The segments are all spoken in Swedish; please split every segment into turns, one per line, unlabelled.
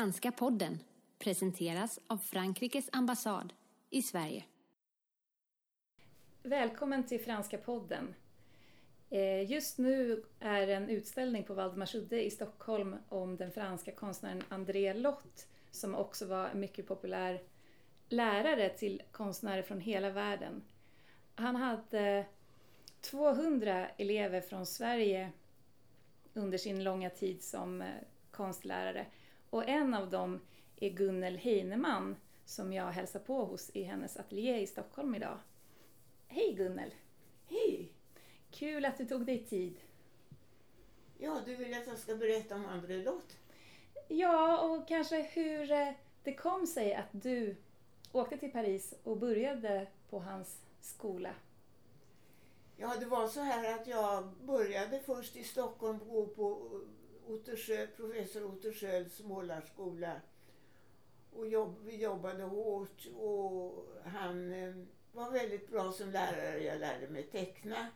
Franska podden presenteras av Frankrikes ambassad i Sverige.
Välkommen till Franska podden. Eh, just nu är en utställning på Valdemarsudde i Stockholm om den franska konstnären André Lott som också var en mycket populär lärare till konstnärer från hela världen. Han hade 200 elever från Sverige under sin långa tid som eh, konstlärare och en av dem är Gunnel Heinemann som jag hälsar på hos i hennes ateljé i Stockholm idag. Hej Gunnel!
Hej!
Kul att du tog dig tid.
Ja, du vill att jag ska berätta om André Lott?
Ja, och kanske hur eh, det kom sig att du åkte till Paris och började på hans skola.
Ja, det var så här att jag började först i Stockholm gå på Ottersjö, professor Otterskölds målarskola. Och jobb, vi jobbade hårt och han eh, var väldigt bra som lärare. Jag lärde mig teckna.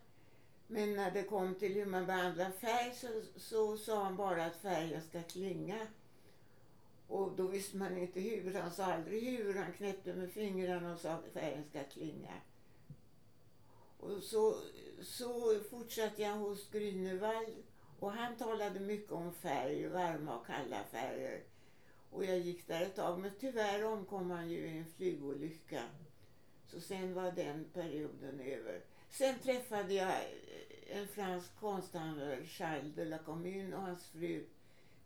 Men när det kom till hur man behandlar färg så, så sa han bara att färgen ska klinga. Och då visste man inte hur. Han sa aldrig hur. Han knäppte med fingrarna och sa att färgen ska klinga. Och så, så fortsatte jag hos Grünewald och han talade mycket om färg, varma och kalla färger. Och jag gick där ett tag men tyvärr omkom han ju i en flygolycka. Så sen var den perioden över. Sen träffade jag en fransk konsthandlare, Charles de la Commune och hans fru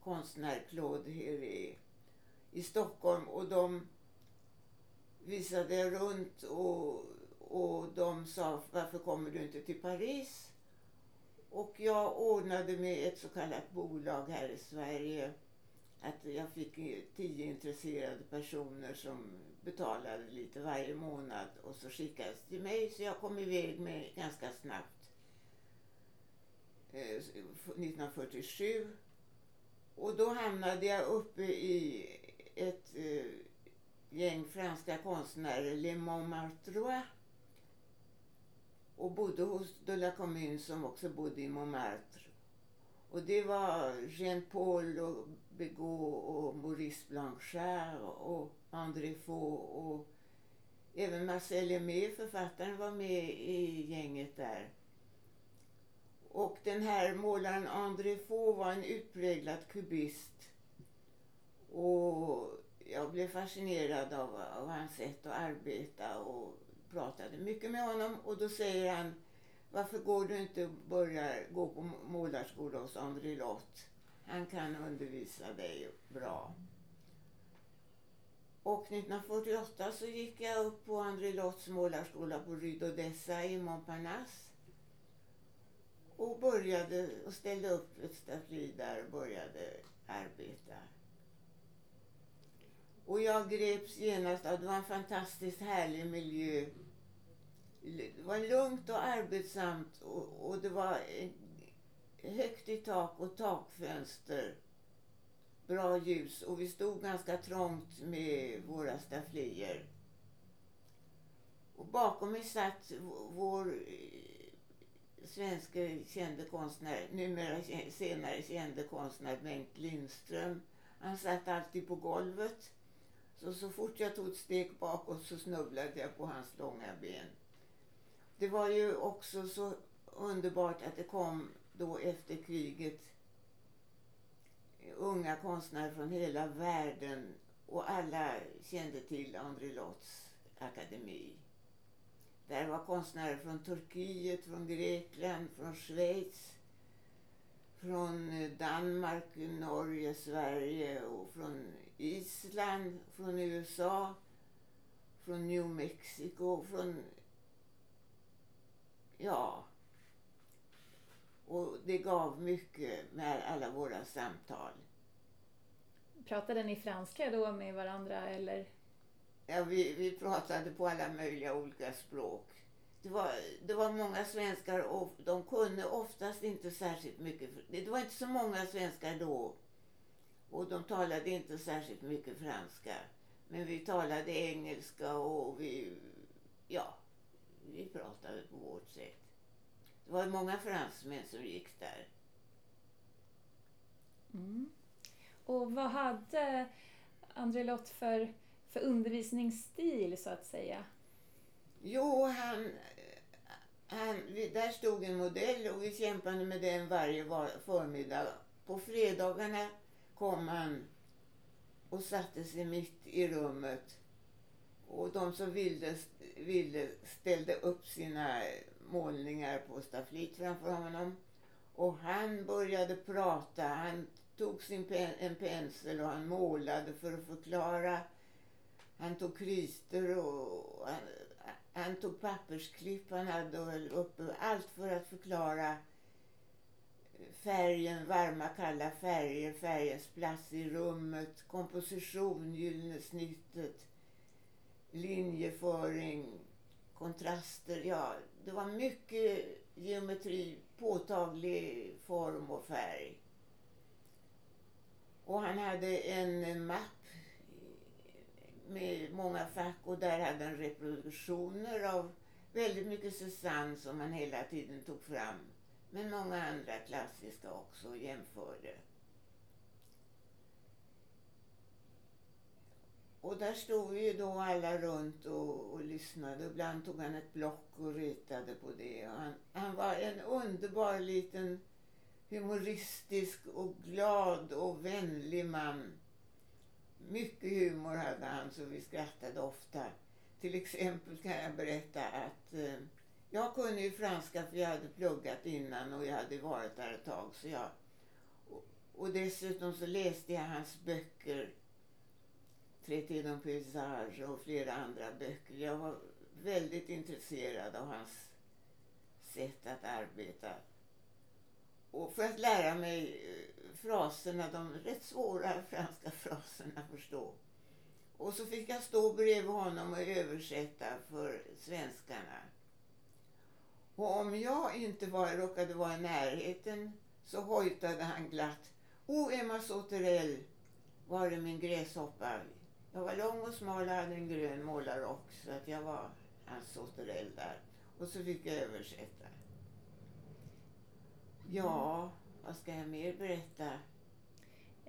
konstnär Claude Herré i Stockholm och de visade runt och, och de sa varför kommer du inte till Paris? Och jag ordnade med ett så kallat bolag här i Sverige att jag fick tio intresserade personer som betalade lite varje månad och så skickades till mig så jag kom iväg med ganska snabbt. Eh, 1947. Och då hamnade jag uppe i ett eh, gäng franska konstnärer, Le Montmartre och bodde hos de la Commune som också bodde i Montmartre. Och det var Jean Paul och Begaud och Maurice Blanchard och André Faux och även Marcel Lemé, författaren, var med i gänget där. Och den här målaren André Faux var en utpräglad kubist. Och jag blev fascinerad av, av hans sätt att arbeta och pratade mycket med honom. Och då säger han varför går du inte och börjar gå på målarskola hos André Lott? Han kan undervisa dig bra. Och 1948 så gick jag upp på André Lotts målarskola på Rue d'Odessa i Montparnasse. Och började och ställde upp ett staffli där och började arbeta. Och jag greps genast av, det var en fantastiskt härlig miljö det var lugnt och arbetsamt och, och det var eh, högt i tak och takfönster. Bra ljus och vi stod ganska trångt med våra stafflier. Och bakom mig satt vår svenska svenske kände konstnär, numera senare kände konstnär Bengt Lindström. Han satt alltid på golvet. Så, så fort jag tog ett steg bakåt så snubblade jag på hans långa ben det var ju också så underbart att det kom då efter kriget unga konstnärer från hela världen och alla kände till André Lotts akademi. Där var konstnärer från Turkiet, från Grekland, från Schweiz, från Danmark, Norge, Sverige och från Island, från USA, från New Mexico, från Ja. Och det gav mycket med alla våra samtal.
Pratade ni franska då med varandra eller?
Ja, vi, vi pratade på alla möjliga olika språk. Det var, det var många svenskar och de kunde oftast inte särskilt mycket. Det var inte så många svenskar då. Och de talade inte särskilt mycket franska. Men vi talade engelska och vi, ja, vi pratade på vårt sätt. Det var många fransmän som gick där.
Mm. Och vad hade André Lott för, för undervisningsstil så att säga?
Jo, han, han, där stod en modell och vi kämpade med den varje förmiddag. På fredagarna kom han och satte sig mitt i rummet. Och de som ville, ville ställde upp sina målningar på stafflit framför honom. Och han började prata. Han tog sin pen, en pensel och han målade för att förklara. Han tog krister och han, han tog pappersklipp han hade och höll uppe. Allt för att förklara färgen, varma kalla färger, färgens plats i rummet, komposition, gyllene snittet, linjeföring, kontraster. Ja, det var mycket geometri, påtaglig form och färg. Och han hade en mapp med många fack och där hade han reproduktioner av väldigt mycket Susanne som han hela tiden tog fram. Men många andra klassiska också jämförde. Och där stod vi ju då alla runt och, och lyssnade. Ibland tog han ett block och ritade på det. Han, han, var en underbar liten humoristisk och glad och vänlig man. Mycket humor hade han så vi skrattade ofta. Till exempel kan jag berätta att eh, jag kunde ju franska för jag hade pluggat innan och jag hade varit där ett tag. Så jag, och, och dessutom så läste jag hans böcker. Traité d'un paysage och flera andra böcker. Jag var väldigt intresserad av hans sätt att arbeta. Och för att lära mig eh, fraserna, de rätt svåra franska fraserna förstå. Och så fick jag stå bredvid honom och översätta för svenskarna. Och om jag inte var, råkade vara i närheten så hojtade han glatt. O Emma Soterell var det min gräshoppa. Jag var lång och smal och hade en grön målarrock så att jag var hans Sauterell där. Och så fick jag översätta. Ja, vad ska jag mer berätta?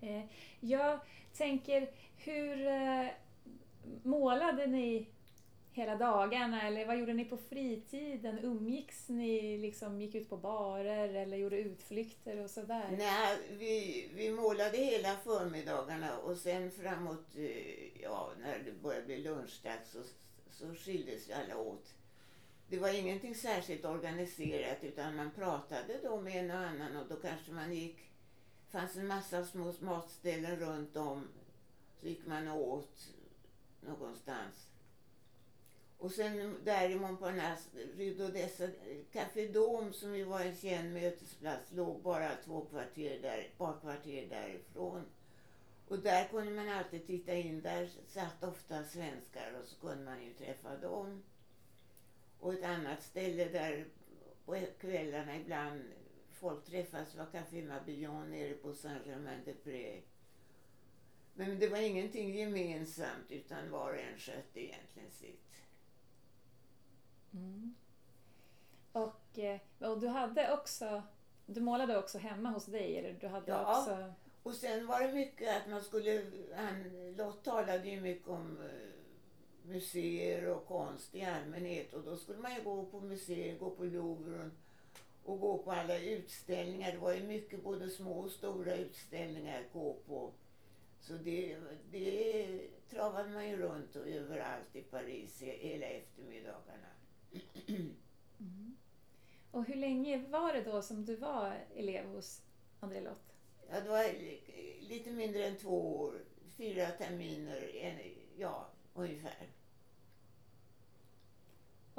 Eh, jag tänker, hur eh, målade ni hela dagarna eller vad gjorde ni på fritiden? Umgicks ni, liksom gick ut på barer eller gjorde utflykter och sådär?
Nej, vi, vi målade hela förmiddagarna och sen framåt, eh, ja, när det började bli lunchdags så, så skildes vi alla åt. Det var ingenting särskilt organiserat utan man pratade då med en och annan och då kanske man gick, det fanns en massa små matställen runt om, så gick man och åt någonstans. Och sen där i Montparnasse, Rue d'Odessa, Café Dome som ju var en känd mötesplats låg bara två kvarter där, ett par kvarter därifrån. Och där kunde man alltid titta in. Där satt ofta svenskar och så kunde man ju träffa dem. Och ett annat ställe där på kvällarna ibland folk träffas var Café Mabillon nere på Saint-Germain-des-Prés. Men det var ingenting gemensamt utan var och en skötte egentligen sitt.
Mm. Och, eh, och du hade också, du målade också hemma hos dig? Eller du hade
ja,
också...
och sen var det mycket att man skulle, han, Lott talade ju mycket om eh, museer och konst i allmänhet och då skulle man ju gå på museer, gå på Louvre och gå på alla utställningar. Det var ju mycket både små och stora utställningar att gå på. Så det, det travade man ju runt och överallt i Paris hela eftermiddagarna.
Mm. Och hur länge var det då som du var elev hos André Lott?
Ja, det var lite mindre än två år. Fyra terminer, en, ja, ungefär.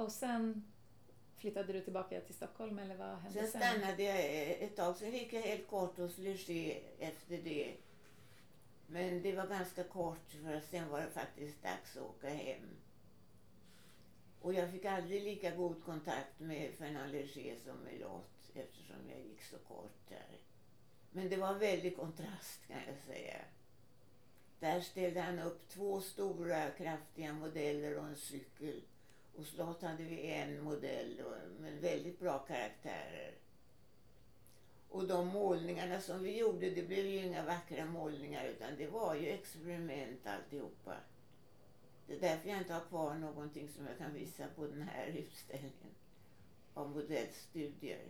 Och sen flyttade du tillbaka till Stockholm eller vad hände
sen? Sen stannade jag ett tag. Sen gick jag helt kort hos Leger efter det. Men det var ganska kort för sen var det faktiskt dags att åka hem. Och jag fick aldrig lika god kontakt med Fernand Léger som med Lott eftersom jag gick så kort där. Men det var väldig kontrast kan jag säga. Där ställde han upp två stora kraftiga modeller och en cykel. Och Slott hade vi en modell, med väldigt bra karaktärer. Och de målningarna som vi gjorde, det blev ju inga vackra målningar utan det var ju experiment alltihopa. Det är därför jag inte har kvar någonting som jag kan visa på den här utställningen av modellstudier.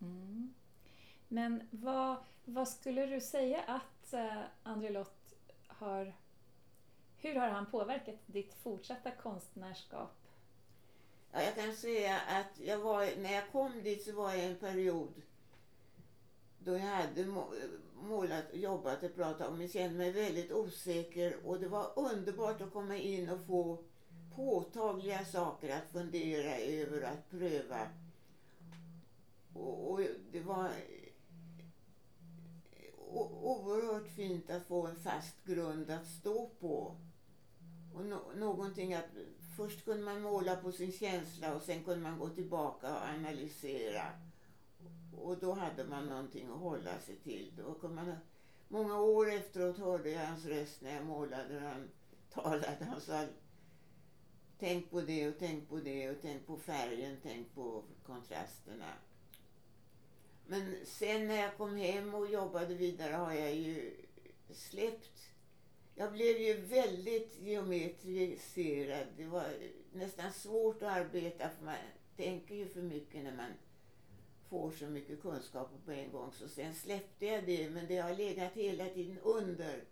Mm. Men vad, vad skulle du säga att eh, André Lott har... Hur har han påverkat ditt fortsatta konstnärskap?
Ja, jag kan säga att jag var, när jag kom dit så var jag i en period då jag hade målat, jobbat ett bra tag Jag kände mig väldigt osäker och det var underbart att komma in och få påtagliga saker att fundera över och att pröva. Och, och det var oerhört fint att få en fast grund att stå på. Och no någonting att först kunde man måla på sin känsla och sen kunde man gå tillbaka och analysera. Och då hade man någonting att hålla sig till. Då kunde man, många år efteråt hörde jag hans röst när jag målade och han talade. Han sa tänk på det och tänk på det och tänk på färgen, tänk på kontrasterna. Men sen när jag kom hem och jobbade vidare har jag ju släppt. Jag blev ju väldigt geometriserad. Det var nästan svårt att arbeta för man tänker ju för mycket när man får så mycket kunskaper på en gång. Så sen släppte jag det men det har legat hela tiden under.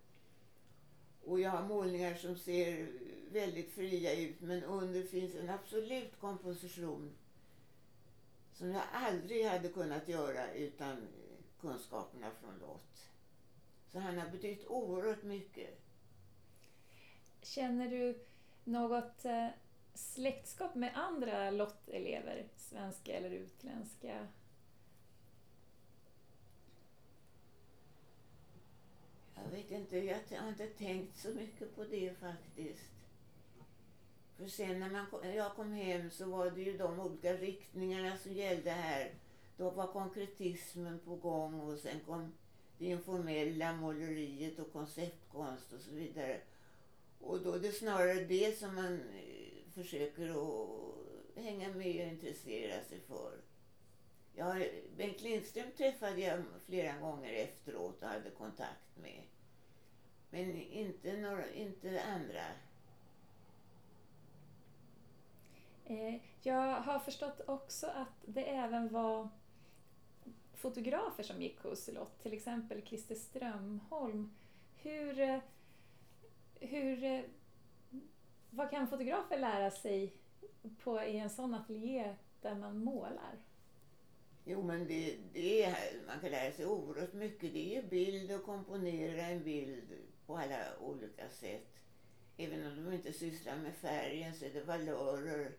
Och jag har målningar som ser väldigt fria ut men under finns en absolut komposition som jag aldrig hade kunnat göra utan kunskaperna från Lott. Så han har betytt oerhört mycket.
Känner du något eh, släktskap med andra Lott-elever, svenska eller utländska?
Jag vet inte, jag har inte tänkt så mycket på det faktiskt. För sen när, man, kom, jag kom hem så var det ju de olika riktningarna som gällde här. Då var konkretismen på gång och sen kom det informella måleriet och konceptkonst och så vidare. Och då är det snarare det som man eh, försöker att hänga med och intressera sig för. Jag, Bengt Lindström träffade jag flera gånger efteråt och hade kontakt med. Men inte, några, inte andra.
Eh, Eh, jag har förstått också att det även var fotografer som gick hos Lott, till exempel Christer Strömholm. Hur, eh, hur, eh, vad kan fotografer lära sig på, i en sån ateljé där man målar?
Jo, men det, det är, man kan lära sig oerhört mycket. Det är ju bild och komponera en bild på alla olika sätt. Även om de inte sysslar med färgen så är det valörer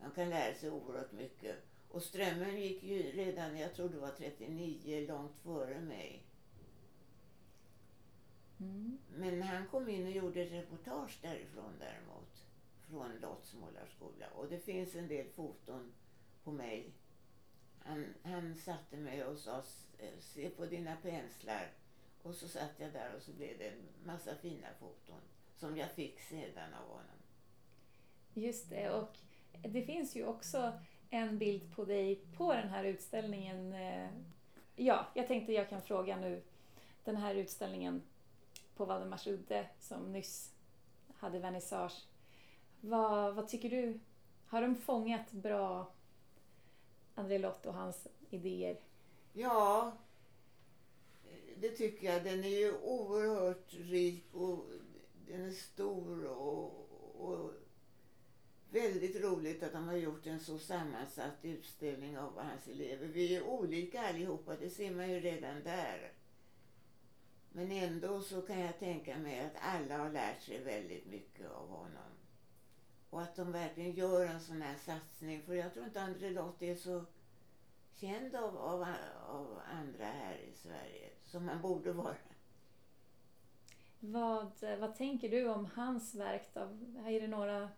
man kan lära sig oerhört mycket. Och strömmen gick ju redan, jag tror det var 39, långt före mig. Mm. Men han kom in och gjorde ett reportage därifrån däremot. Från Lotts målarskola. Och det finns en del foton på mig. Han, han satte mig och sa se på dina penslar. Och så satt jag där och så blev det en massa fina foton. Som jag fick sedan av honom.
Just det. och det finns ju också en bild på dig på den här utställningen. Eh, ja, jag tänkte jag kan fråga nu. Den här utställningen på Valdemarsudde som nyss hade vernissage. Vad, vad tycker du? Har de fångat bra André Lott och hans idéer?
Ja, det tycker jag. Den är ju oerhört rik och den är stor och, och väldigt roligt att de har gjort en så sammansatt utställning av hans elever. Vi är olika allihopa, det ser man ju redan där. Men ändå så kan jag tänka mig att alla har lärt sig väldigt mycket av honom. Och att de verkligen gör en sån här satsning. För jag tror inte André Lott är så känd av, av, av andra här i Sverige som han borde vara.
Vad, vad tänker du om hans verk då? Är det några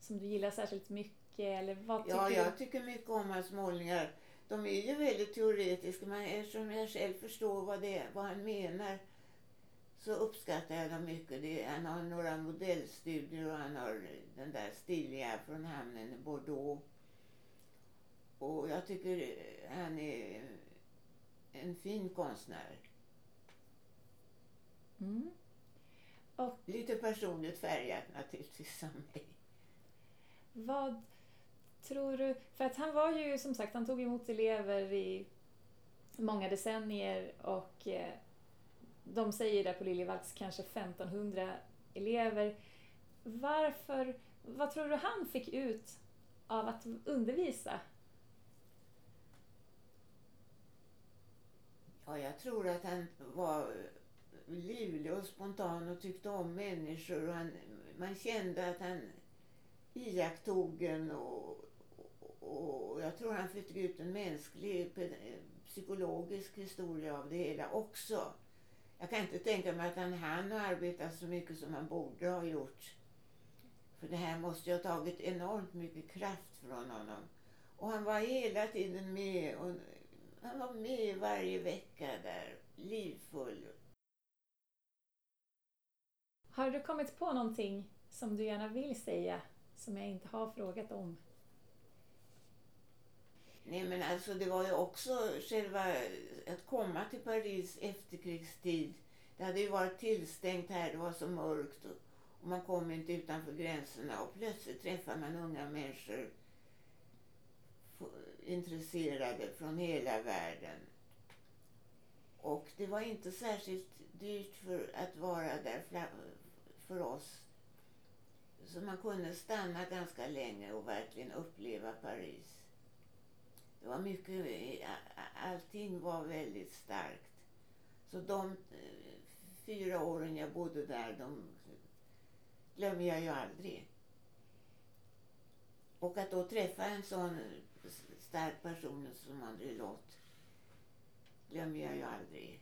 som du gillar särskilt mycket? Eller vad tycker
ja, jag tycker mycket om hans målningar. De är ju väldigt teoretiska men eftersom jag själv förstår vad, det, vad han menar så uppskattar jag dem mycket. Det, han har några modellstudier och han har den där stiliga från hamnen i Bordeaux. Och jag tycker han är en fin konstnär.
Mm. Och
Lite personligt färgad naturligtvis som mig
vad tror du... För att han var ju som sagt, han tog emot elever i många decennier och eh, de säger där på Liljevalchs kanske 1500 elever. Varför, vad tror du han fick ut av att undervisa?
Ja, jag tror att han var livlig och spontan och tyckte om människor. Och han, man kände att han iakttog en och, och, och jag tror han fick ut en mänsklig, psykologisk historia av det hela också. Jag kan inte tänka mig att han hann arbeta så mycket som han borde ha gjort. För det här måste ju ha tagit enormt mycket kraft från honom. Och han var hela tiden med. Och han var med varje vecka där, livfull.
Har du kommit på någonting som du gärna vill säga som jag inte har frågat om?
Nej men alltså det var ju också själva att komma till Paris efterkrigstid. Det hade ju varit tillstängt här, det var så mörkt och, och man kom inte utanför gränserna och plötsligt träffar man unga människor intresserade från hela världen. Och det var inte särskilt dyrt för att vara där för oss. Så man kunde stanna ganska länge och verkligen uppleva Paris. Det var mycket, eh, allting var väldigt starkt. Så de eh, fyra åren jag bodde där, de glömmer jag ju aldrig. Och att då träffa en sån stark person som André Lott glömmer jag ju aldrig.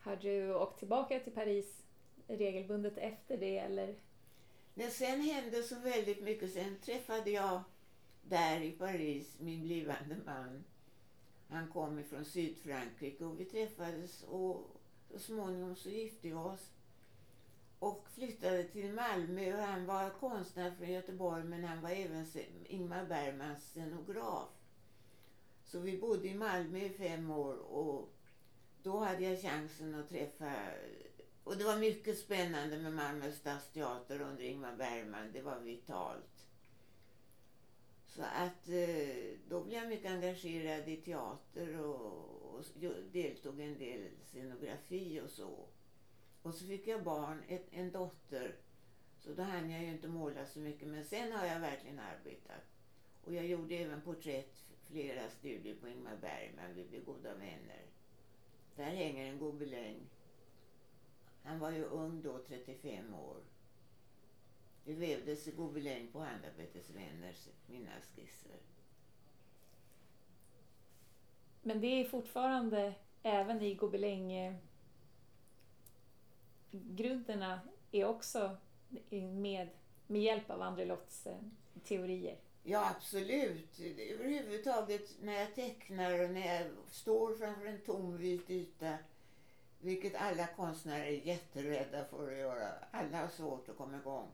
Har du åkt tillbaka till Paris regelbundet efter det eller?
Nej, sen hände så väldigt mycket. Sen träffade jag där i Paris min blivande man. Han kom ifrån Sydfrankrike och vi träffades och så småningom så gifte vi oss. Och flyttade till Malmö och han var konstnär från Göteborg men han var även Ingmar Bergmans scenograf. Så vi bodde i Malmö i fem år och då hade jag chansen att träffa och det var mycket spännande med Malmö stadsteater under Ingmar Bergman. Det var vitalt. Så att eh, då blev jag mycket engagerad i teater och, och deltog i en del scenografi och så. Och så fick jag barn, ett, en dotter. Så då hann jag ju inte måla så mycket. Men sen har jag verkligen arbetat. Och jag gjorde även porträtt, flera studier på Ingmar Bergman. Vi blev goda vänner. Där hänger en gobeläng. Han var ju ung då, 35 år. Det vävdes gobeläng på handarbetesvänners mina skisser.
Men det är fortfarande även i gobeläng grunderna är också med, med hjälp av André Lotts eh, teorier.
Ja, absolut. Överhuvudtaget när jag tecknar och när jag står framför en tom vit yta, vilket alla konstnärer är jätterädda för att göra. Alla har svårt att komma igång.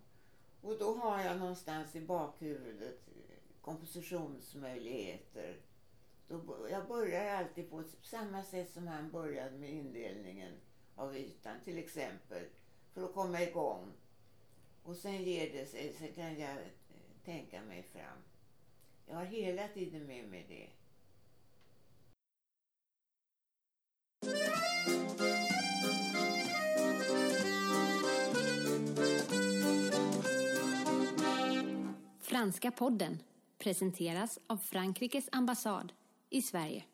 Och då har jag någonstans i bakhuvudet kompositionsmöjligheter. Då, jag börjar alltid på samma sätt som han började med indelningen av ytan till exempel. För att komma igång. Och sen ger det sig, sen kan jag tänka mig fram. Jag har hela tiden med mig det.
Franska podden presenteras av Frankrikes ambassad i Sverige.